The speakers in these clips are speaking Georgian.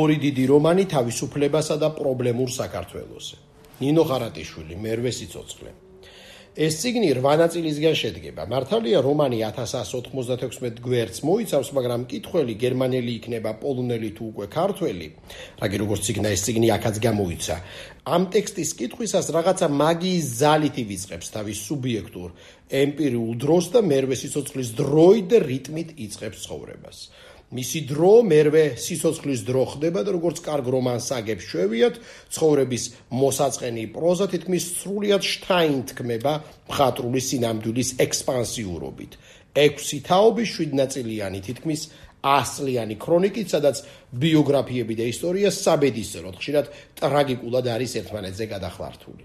მეორე დიდი რომანი თავისუფლებასა და პრობლემურ საქართველოსზე. ნინო ხარატიშვილი, მერვე სიცოცხლე. ეს ციგნი 8 ნაწილისგან შედგება. მართალია რომანი 1196 გვერდს მოიცავს, მაგრამ კითხველი გერმანელი იქნება პოლონელი თუ უკვე ქართველი. რაგი როგორც ციგნა ეს ციგნი აქაც გამოიცა. ამ ტექსტის კითხვისას რაღაცა მაგიის ძალით ივიწყებს თავის სუბიექტურ ემპირიულ დროს და მერვე სიცოცხლის დროით და რიტმით იწყებს ცხოვრებას. მისი დრო მერვე სიცოცხლის დრო ხდება და როგორც კარგ რომანს აგებს შევიათ ცხოვრების მოსაწყენი პროზა თითქმის სრულიად შტაინთქმება მხატვრული სინამდვილის ექსპანსიურობით. ექვსი თაობის შვიდნაწილიანი თითქმის ასლიანი ქრონიკით სადაც ბიოგრაფიები და ისტორია საბედისწეროდ ხშირად ტრაგიკულად არის ერთმანეთზე გადახლართული.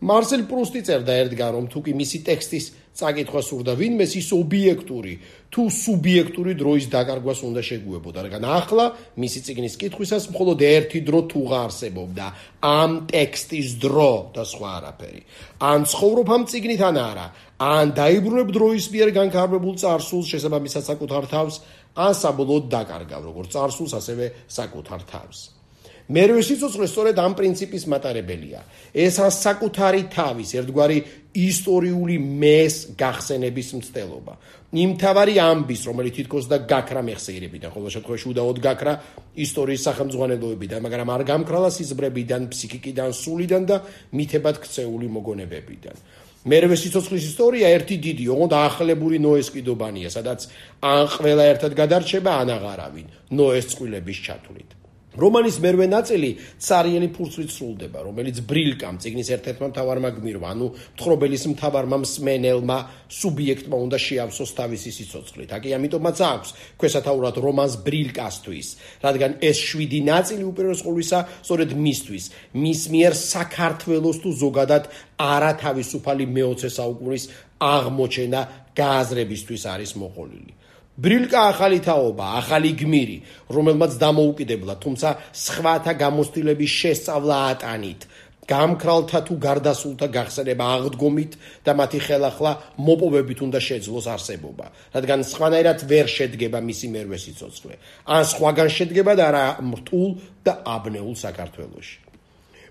მარსელ პრუსტი წერდა ერთგან რომ თუკი მისი ტექსტის წაკითხვა სურდა ვინმეს ის ობიექტური თუ სუბიექტური დროის დაკარგვას უნდა შეგუებოდა, რადგან ახლა მისი წიგნის კითხვისას მხოლოდ ერთი დრო თუ ღარსებობდა, ამ ტექსტის დრო და სხვა არაფერი. ან ცხოვრობ ამ წიგნით ან არა, ან დაიბრუნებ დროის მიერ განკარგულ царსულს შესაბამისად საკუთარ თავს, ან საბოლოოდ დაკარგავ, როგორც царსულს, ასევე საკუთარ თავს. მერვე სიცოცხლე სწორედ ამ პრინციპის მატარებელია. ეს არის საკუთარი თავის ერთგვარი ისტორიული მეს გახსენების მცდელობა. იმ თავარი ამბის, რომელიც თითქოს და გაქრა მეხსიერებიდან, ხოლო შემთხვევაში უდაოდ გაქრა ისტორიის სახელმძღვანელოებიდან, მაგრამ არ გამკრალა სიზბრებიდან, ფსიქიკიდან, სულიდან და მითებად ქცეული მოგონებებიდან. მერვე სიცოცხლის ისტორია ერთი დიდი, ოღონდ ახლებული ნოეს კიდობანია, სადაც ან ყველა ერთად გადარჩება, ან აღარავინ, ნოეს წყვილების ჩათვლით. რომანის მერვე ნაწილი цаრიელი ფურცლით სრულდება, რომელიც ბრილკამ ციგნის ერთ-ერთმა მთავარმა გმირმა, ანუ მთხრობელის მთავარმა მსმენელმა სუბიექტმა უნდა შეავსოს თავისი სიცოცხლით. აკი ამიტომაც აქვს ქვესათაურად რომანს ბრილკასთვის, რადგან ეს შვიდი ნაწილი უპირველეს ყოვლისა სწორედ მისთვის, მის მიერ საქართველოს თუ ზოგადად არათავისუფალი მეოცე საუკუნის აღმოჩენა გააზრებისთვის არის მოყოლილი. ბრილკა ახალი თაობა, ახალი გმირი, რომელმაც დამოუკიდებლა, თუმცა სხვათა გამოსtildeების შესწავლა ატანით, გამკრალთა თუ გარდასულთა გახსენება აღდგომით და მათი ხელახლა მოპოვებით უნდა შეძლოს არსებობა, რადგან სხვანაირად ვერ შედგება მისი მერვე სიცოცხლე. ან სხვაგან შედგება და არა მრთულ და აბნეულ საქართველოში.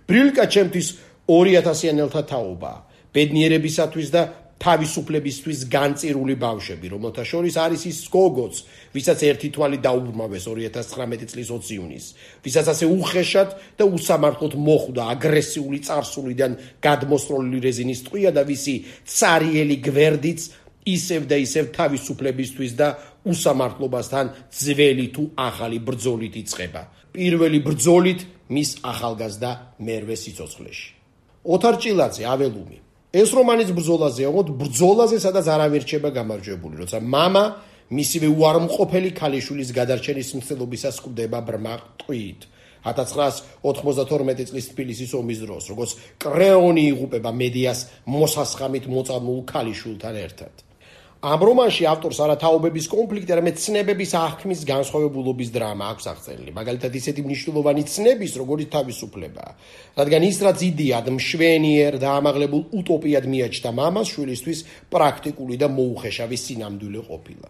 ბრილკა ჩემთვის 2000-იანელთა თაობა, ბედნიერებისათვის და თავისუფლებისთვის განწირული ბავშვები, რომელთა შორის არის ის გოგოც, ვისაც ერთი თვალი დაურმავეს 2019 წლის 20 ივნისს, ვისაც ასე უხეშად და უსამართლოდ მოხვდა აგრესიული царსულიდან გადმოსროლილი რეზინის ტყვია და ვისი цариელი გვერდიც ისევ და ისევ თავისუფლებისთვის და უსამართლობასთან ძველი თუ ახალი ბრძოლით იწყება. პირველი ბრძოლით მის ახალგაზრდა მერვე სიცოცხლეში. ოთარ ჭილაძე, აველუმი ეს რომანის ბრძოლაზეა, ოღონდ ბრძოლაზე სადაც არავინ რჩება გამარჯვებული, როცა мама მისივე უარმყოფელი ქალიშვილის გადარჩენის მცდელობისას კვდება ბრმა ტყვით. 1992 წლის თბილისის ომის დროს, როგორც კრეონი იღუპება მედიას მოსასხამით მოწამულ ქალიშვილთან ერთად. ამ რომანში ავტორს არათაობების კონფლიქტი, არამედ ცნებების აღქმის განსხვავებულობის დრამა აქვს აღწერილი. მაგალითად, ისეთი მნიშვნელოვანი ცნების, როგორიც თავისუფლება. რადგან ის რაც იდეად მშვენიერ და ამაღლებულ უტოპიად მიაჩნდა მამას, შვილისთვის პრაქტიკული და მოუხეშავი სინამდვილე ყოფილა.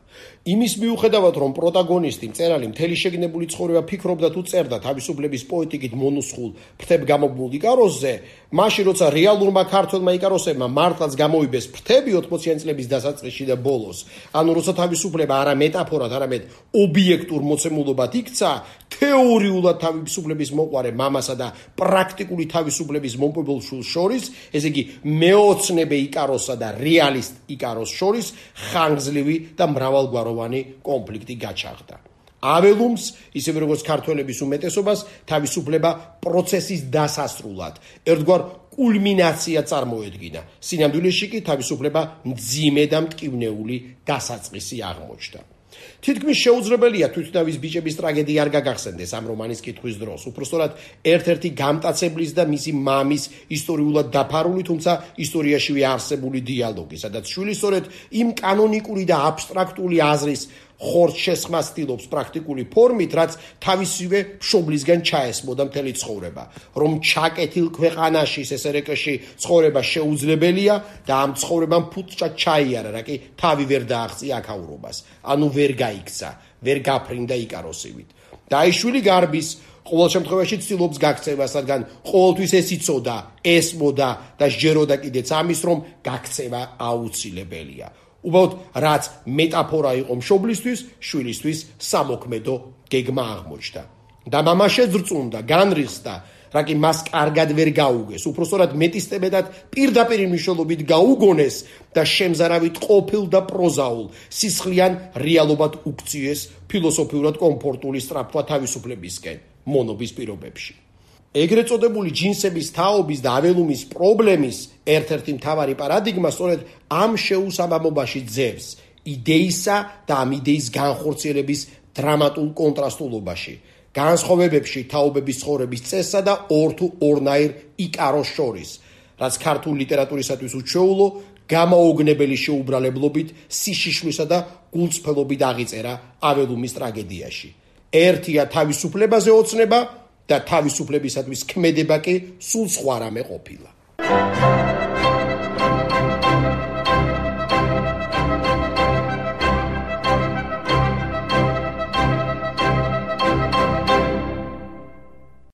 იმის მიუხედავად, რომ პროტაგონისტი მწერალი მთელი შეგნებული ცხოვრება ფიქრობდა თუ წერდა თავისუფლების პოეტიკით მონუსხულ ფრთებ გამოგმულ იკაროსზე, მაშინ როცა რეალურმა ქართველმა იკაროსებმა მართლაც გამოიბეს ფრთები 80-იან წლების დასაწყისში და ბოლოს. ანუ როცა თავისუფლება არა მეტაფორად, არამედ ობიექტურ მოცემულობად იქცა, თეორიულად თავისუფლების მოყარე მამასა და პრაქტიკული თავისუფლების მომპოვებელ შულს შორის, ესე იგი მეოცნებე იკაროსსა და რეალისტ იკაროს შორის ხანგრძლივი და მრავალგვაროვანი კონფლიქტი გაჩაღდა. აველუმს, ისევე როგორც ქართველების უმეტესობას, თავისუფლება პროცესის დასასრულად, ერთგვარ კულმინაცია წარმოედგინა. სინამდვილეში კი თავისუფლება მძიმე და მტკივნეული დასაწყისი აღმოჩნდა. თითქმის შეუძლებელია თვითნავის ბიჭების ტრაგედია არ გაგახსენდეს ამ რომანის კითხვის დროს. უпростоრად ერთ-ერთი გამტაცებლის და მისი მამის ისტორიულად დაფარული, თუმცა ისტორიაშივე არსებული დიალოგი, სადაც შვილი სწორედ იმ კანონიკური და აბსტრაქტული აზრის ხორც შესხმას ცდილობს პრაქტიკული ფორმით, რაც თავისივე მშობლისგან ჩაესმოდა მთელი ცხოვრება. რომ ჩაკეთილ ქვეყანაში სესერეკში ცხოვრება შეუძლებელია და ამ ცხოვრებამ ფუტჭა ჩაიარა, რა კი თავი ვერ დააღწია აქაურობას. ანუ ვერ გაიქცა, ვერ გაფრინდა იკაროსივით. დაიშვილი გარბის ყოველ შემთხვევაში ცდილობს გაქცევას, რადგან ყოველთვის ეს იწოდა, ესმოდა და შეეროდა კიდეც ამის, რომ გაქცევა აუცილებელია. უბრალოდ რაც მეტაფორა იყო მშობლისთვის, შვილისთვის სამოქმედო გეგმა აღმოჩნდა. და мама შეძრწუნდა, განრიხსდა, რა კი მას კარგად ვერ გაუგეს, უფრო სწორად მეტისწებედად პირდაპირ მნიშვნელობით გაუგონეს და შემზარავით ყოფილ და პროზაულ, სისხლიან რეალობად უკციეს ფილოსოფიურად კომფორტული სტრაფვა თავისუფლებისკენ, მონობის პირობებში. ეგრეთ წოდებული ჯინსების თაობის და აველუმის პრობლემის ერთ-ერთი მთავარი პარადიგმა სწორედ ამ შეუსაბამობაში ძევს იდეისა და ამ იდეის განხორციელების დრამატულ კონტრასტულობაში. განსხვავებებში თაობების ცხოვრების წესსა და ორ თუ ორნაირ იკაროს შორის, რაც ქართულ ლიტერატურისათვის უჩვეულო, გამაოგნებელი შეუბრალებლობით, სიშიშვლისა და გულწრფელობით აღიწერა აველუმის ტრაგედიაში. ერთია თავისუფლებაზე ოცნება და თავისუფლებისადმის ქმედება კი სულ სხვა რამე ყოფილა.